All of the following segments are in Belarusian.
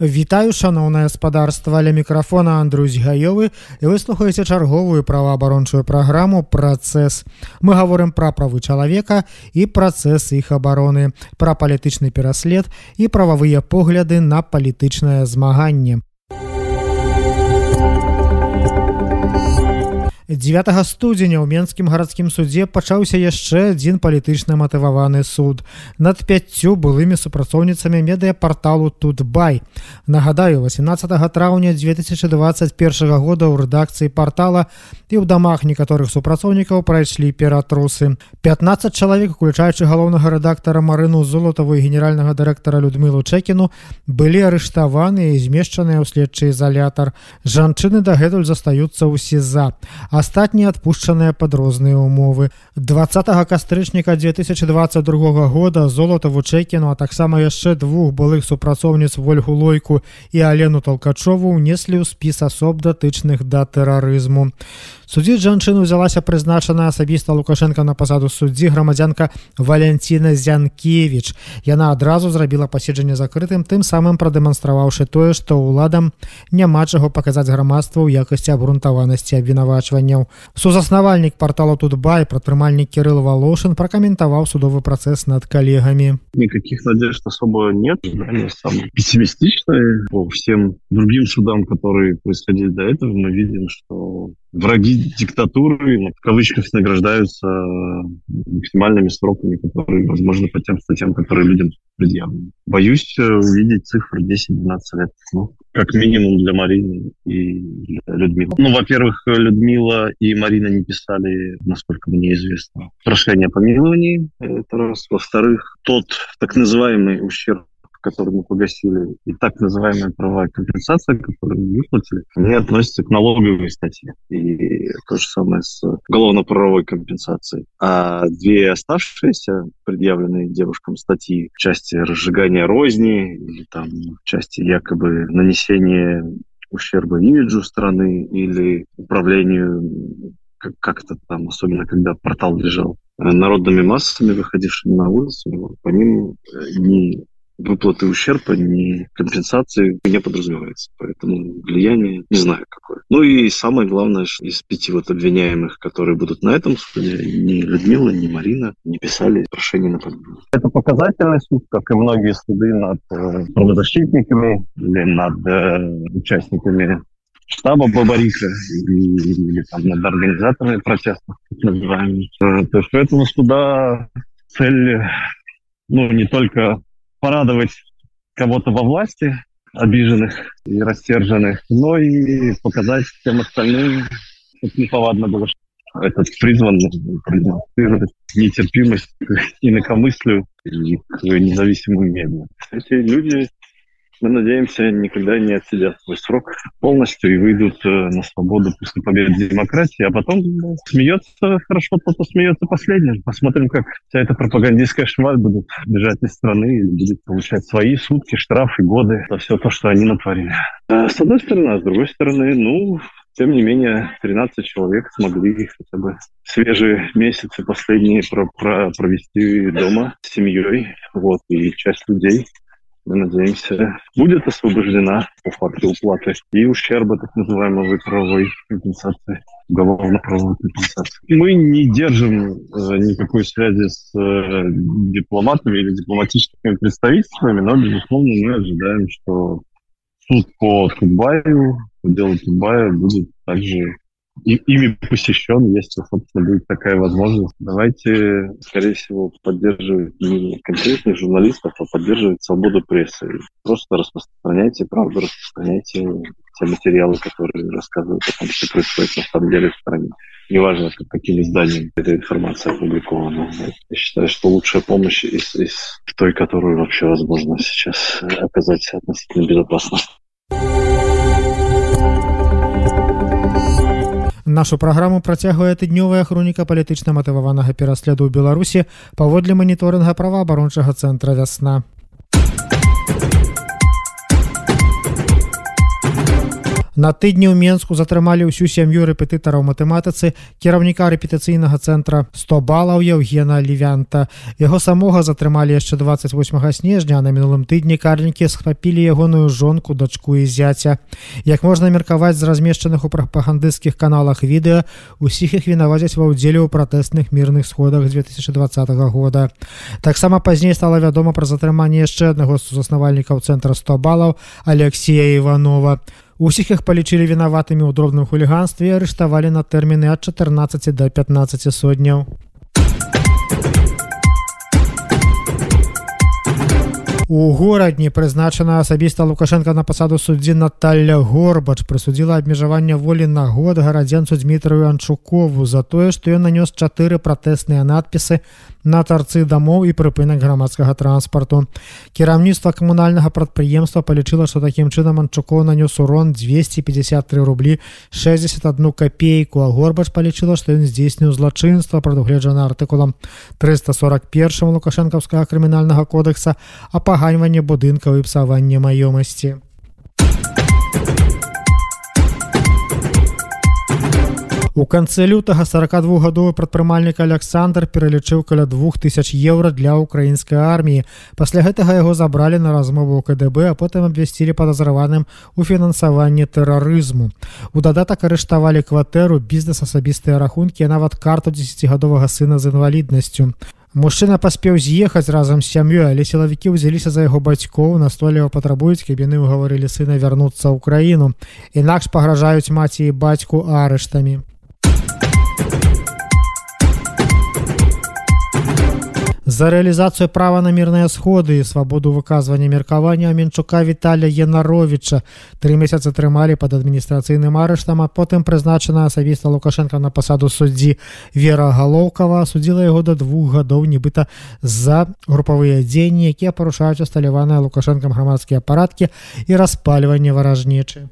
Вітаю шаноўнае спадарства ля мікрафона Андрусь гаёвы і выслухаеце чарговую праваабарончую праграму працэс. Мы гаворым пра правы чалавека і працэс іх абароны, пра палітычны пераслед і прававыя погляды на палітычнае змаганне. 9 студзеня ў менскім гарадскім судзе пачаўся яшчэ адзін палітычна матываваны суд. Над пяццю былымі супрацоўніцамі медыяпарталу тутбай нагадаю 18 траўня 2021 года ў рэдакцыі портала і ў дамах некаторых супрацоўнікаў прайшлі ператрусы 15 чалавек уключаючы галоўнага рэдактара марыну золотаву і генеральнага дырэктара людмілу чэкіну былі арыштаваны і змешчаныя ў следчы ізалятар жанчыны дагэтуль застаюцца ў сеза астатнія адпушчаныя пад розныя умовы 20 кастрычніка 2022 года золата вучэкіну а таксама яшчэ двух былых супрацоўніц ольгу лойку і алену толкачову ўнеслі ў спіс асоб датычных да тэрарызму судзіць жанчыну ўзялася прызначана асабіста лукашенко на пасаду суддзі грамадзянка валянціна зянкевич яна адразу зрабіла паседжанне закрытым тым самым прадэманстраваўшы тое што ўладам няма чаго паказаць грамадству ў якасці абрунтаванасці абвінавачванняў. Сузаснавальнік портала тутбай прадпрымальнік кирилл волошин пракаментаваў судовы працэс над калегамі. Никаких надежд особо нет пессимистичные. По всем другим судам которые происходили до этого мы видим что враги диктатуры в кавычках награждаются максимальными сроками, которые, возможно, по тем статьям, которые людям предъявлены. Боюсь э, увидеть цифры 10-12 лет. Ну, как минимум для Марины и для Людмилы. Ну, во-первых, Людмила и Марина не писали, насколько мне известно, прошение о помиловании. Это раз. Во-вторых, тот так называемый ущерб которые мы погасили, и так называемая правовая компенсация, которую мы выплатили, они относятся к налоговой статье. И то же самое с уголовно-правовой компенсацией. А две оставшиеся, предъявленные девушкам статьи в части разжигания розни или там в части якобы нанесения ущерба имиджу страны или управлению как-то там, особенно когда портал лежал народными массами, выходившими на улицу, по ним не выплаты ущерба, ни компенсации не подразумевается. Поэтому влияние не знаю какое. Ну и самое главное, из пяти вот обвиняемых, которые будут на этом суде, ни Людмила, ни Марина не писали прошение на помилование. Это показательный суд, как и многие суды над э, правозащитниками или над э, участниками штаба Бабарика или, там над организаторами протестов, так называемых. Э, то есть у этого суда цель ну, не только порадовать кого-то во власти, обиженных и рассерженных, но и показать всем остальным, чтобы неповадно было, что этот призван продемонстрировать нетерпимость к инакомыслию и к независимым медиа. Эти люди мы надеемся, никогда не отсидят свой срок полностью и выйдут э, на свободу после победы демократии, а потом смеется хорошо тот, кто смеется последним. Посмотрим, как вся эта пропагандистская шваль будет бежать из страны и будет получать свои сутки, штрафы, годы за все то, что они натворили. А с одной стороны, а с другой стороны, ну, тем не менее, 13 человек смогли хотя бы свежие месяцы последние про про провести дома с семьей. Вот, и часть людей мы надеемся, будет освобождена по факту уплаты и ущерба так называемой правовой компенсации, уголовно-правовой компенсации. Мы не держим э, никакой связи с э, дипломатами или дипломатическими представительствами, но, безусловно, мы ожидаем, что суд по Тутбаю, по делу Тутбая будет также и, ими посещен, если, собственно, будет такая возможность. Давайте, скорее всего, поддерживать не конкретных журналистов, а поддерживать свободу прессы. Просто распространяйте правду, распространяйте те материалы, которые рассказывают о том, что происходит на самом деле в стране. Неважно, как, каким изданием эта информация опубликована. Я считаю, что лучшая помощь из, из той, которую вообще возможно сейчас оказать относительно безопасно. Нашу праграму працягвае тыднёвая хроніка палітычна матываванага пераследу ў беларусі паводле маніторынга праваабарончага цэнтра вясна На тыдні ў Мску затрымалі ўсю сям'ю рэпетытараў матэматыцы кіраўніка рэпетыцыйнага цэнтра 100 балаў Евгена Левянта. Яго самога затрымалі яшчэ 28 снежня, а на мінулым тыдні карнікі схапілі ягоную жонку, дачку і зяця. Як можна меркаваць з размешчаных у прапагандысцкіх каналах відэа, усіх іх вінавацяць ва ўдзеле ў пратэсных мірных сходах 2020 года. Таксама пазней стала вядома пра затрыманне яшчэ аднаго з заснавальнікаў цэнтра 100 балаў Алексея Іванова. Усіх іх палічылі вінаватымі ў дробным хуліганстве і арыштавалі на тэрміны ад 14 до 15 сотняў. У горадні прызначана асабіста лукашенко на пасаду суддзі Наталля горбач прысудзіла абмежаванне волі на год гарадзенцу Дмітрыю Анчукову за тое, што ён нанёс чатыры пратэсныя надпісы на тарцы дамоў і прыпынак грамадскага транспарту. Кіраўніцтва камунальнага прадпрыемства палічыла, што такім чынам Анчуков нанёс урон 253 рублі 61 копейку, а горбач палічыла, што ён здзейсніў злачынства прадугледжана артыкулам 341 лукашэнкаўскага крымінальнага кодекса а паганьванне будынкаў і псаванне маёмасці. У канцы лютага 42гадовы прадпрымальнік Александр пералічыў каля 2000 еўра для украінскай арміі. Пасля гэтага яго забралі на размову ў КДБ, а потым абвясцілі падазраваным у фінансаванні тэрарызму. У дадатак арыштавалі кватэру бізнес асабістыя рахункі, нават карту 10гадовага сына з інваліднасцю. Мужчына паспеў з'ехаць разам з сям'ёй, але сілавікі ўзяліся за яго бацькоў, настойліва патрабуюць, каб яны ўгаварылі сына вярнуцца ў краіну. Інакш пагражаюць маці і бацьку арыштамі. За рэалізацыю права на мірныя сходы і свабоду выказвання меркавання Менчука Віталя Янаровича тры месяцы трымалі пад адміністрацыйным арыштам, а потым прызначана асабіста Лукашенко на пасаду суддзі Вера Галоўкава судзіла яго да двух гадоў нібыта за групавыя дзеянні, якія парушаюць усталяваныя лукашэнкам грамадскія парадкі і распальванне варажнечы.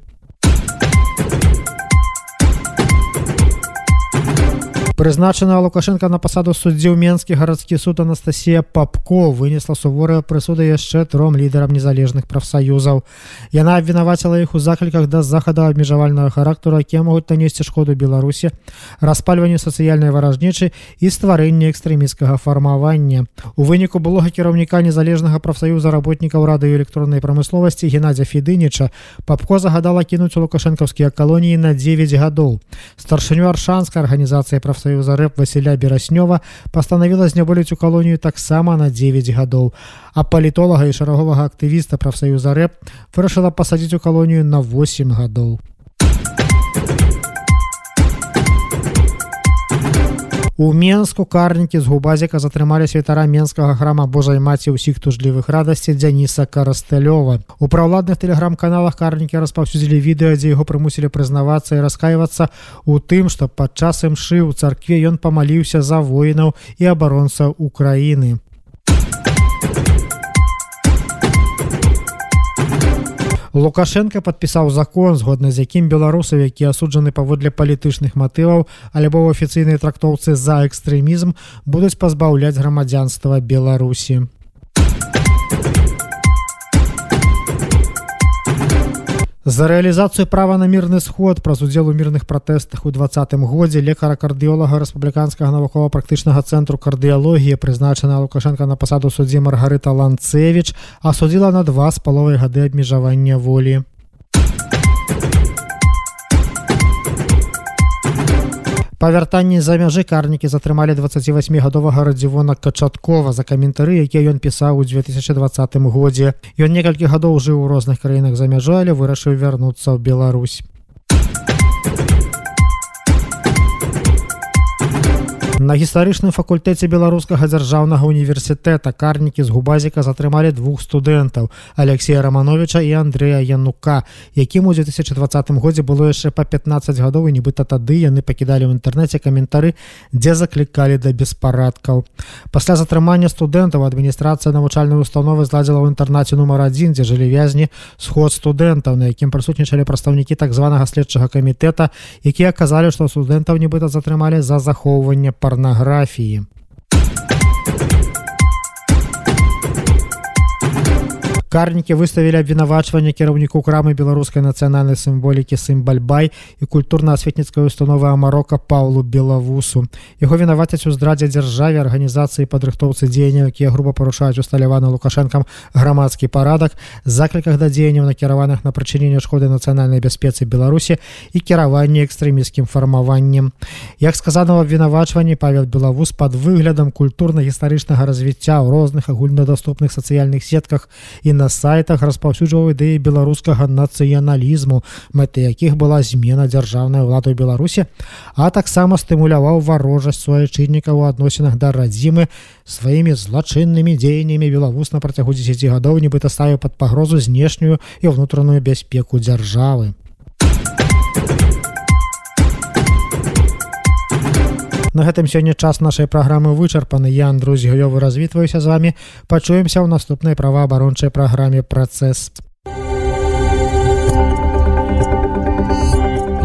Прызначана лукашенко на пасаду суддзі ў менскі гарадскі суд Анастасія папко вынесла суворыя прысуды яшчэ тром лідарам незалежных прафсаюзаў. Яна абвінаваціла іх у закліках да захада абмежавальнага характару якія могуць нанесці шкоду беларусі распальванню сацыяльнай варажнічы і стварэння экстрэміскага фармавання. У выніку былога кіраўніка незалежнага прафсаюза работнікаў радыё электроннай прамысловасці геннадзя федыніча папко загадала кінуць у лукашэнкаўскія калоніі на 9 гадоў. Старшыню аршанска арганізацыя прафсаюза саюза рэп Васіля бераснёва пастанавіла зняволіць у калонію таксама на 9 гадоў. А палітолага і шараговага актывіста прафсаюза рэп вырашыла пасадзіць у калонію на 8 гадоў У Менску карнікі з губазіка затрымалі святара менскага храма Божай маці ўсіх тужлівых радасці Дзяніса Карастэлёва. У праўладных тэлеграм-каналах карнікі распаўсюдзілі відэа, дзе яго прымусілі прызнавацца і раскайвацца у тым, што падчас імшы ў царкве ён памаліўся за воінаў і абаронцаў Украіны. Лукашенко подпісаў закон згодна з якім беларусаў які асуджаны паводле палітычных матываў альбо ў афіцыйнай трактоўцы за экстрэмізм будуць пазбаўляць грамадзянства беларусі За рэалізацыю права на мірны сход праз удзел у мірных пратэстах у двадцатым годзе лекара кардыолага рэспубліканскага навукова-практычнага цэнтру кардыялогіі прызначана лукашенко на пасаду суддзі маргарыта ланцевич асудзіла на два з паловай гады абмежавання волі Па вяртанні за мяжы карнікі затрымалі 28гадовага радзівона качаткова за каментары якія ён пісаў у 2020 годзе. Ён некалькі гадоў жыў у розных краінах за мяжой але вырашыў вярнуцца ў Беларусь На гістарычным факультэце беларускага дзяржаўнага універсітэта карнікі з губазіка затрымалі двух студэнтаў Алексея романовича і Андрея янука якім у 2020 годзе было яшчэ па 15 гадоў і нібыта тады яны пакідалі ў інтэрнэце каментары дзе заклікалі да беспарадкаў. Пасля затрымання студэнтаў адміністрацыя навучальнай установы зладзіла ў інтэрнаце нумар адзін дзе жылі вязні сход студэнтаў на якім прысутнічалі прадстаўнікі так званага следчага камітэта якія казалі што студэнтаў нібыта затрымалі за захоўванне па парнаграфіі. Карнікі выставілі абвінавачванне кіраўніку крамы беларускай нацыянальнай сімволікі сімбальбай і культурна-асветніцкай установы амарока паулу белавусу яго вінавацяць у здрадзе дзяржаве арганізацыі падрыхтоўцы дзеянняў якія груба парушаюць усталяваны лукашэнкам грамадскі парадак закліках да дзеянняў накіраваных на прычыненне шкоды нацыянальнай бяспецы беларусі і кіраванне экстрэміскім фармаваннем. Як сказано абвінавачванні павел белавус под выглядам культурна-гістарычнага развіцця ў розных агульнадаступных сацыяльных сетках і на сайтах распаўсюджваў ідэі беларускага нацыяналізму мэты якіх была змена дзяржаўнай улады ў беларусі а таксама стымуляваў варожасць суайчыннікаў у адносінах да радзімы сваімі злачыннымі дзеяннямі белавус на працягу 10 гадоў нібыта ставіў пад пагрозу знешнюю і ўнутраную бяспеку дзяржавы На гэтым сёння час нашай праграмы вычарпаны. Я Андрусь гаёвы развітваюся з вами пачуемся ў наступнай праваабарончай праграме працэс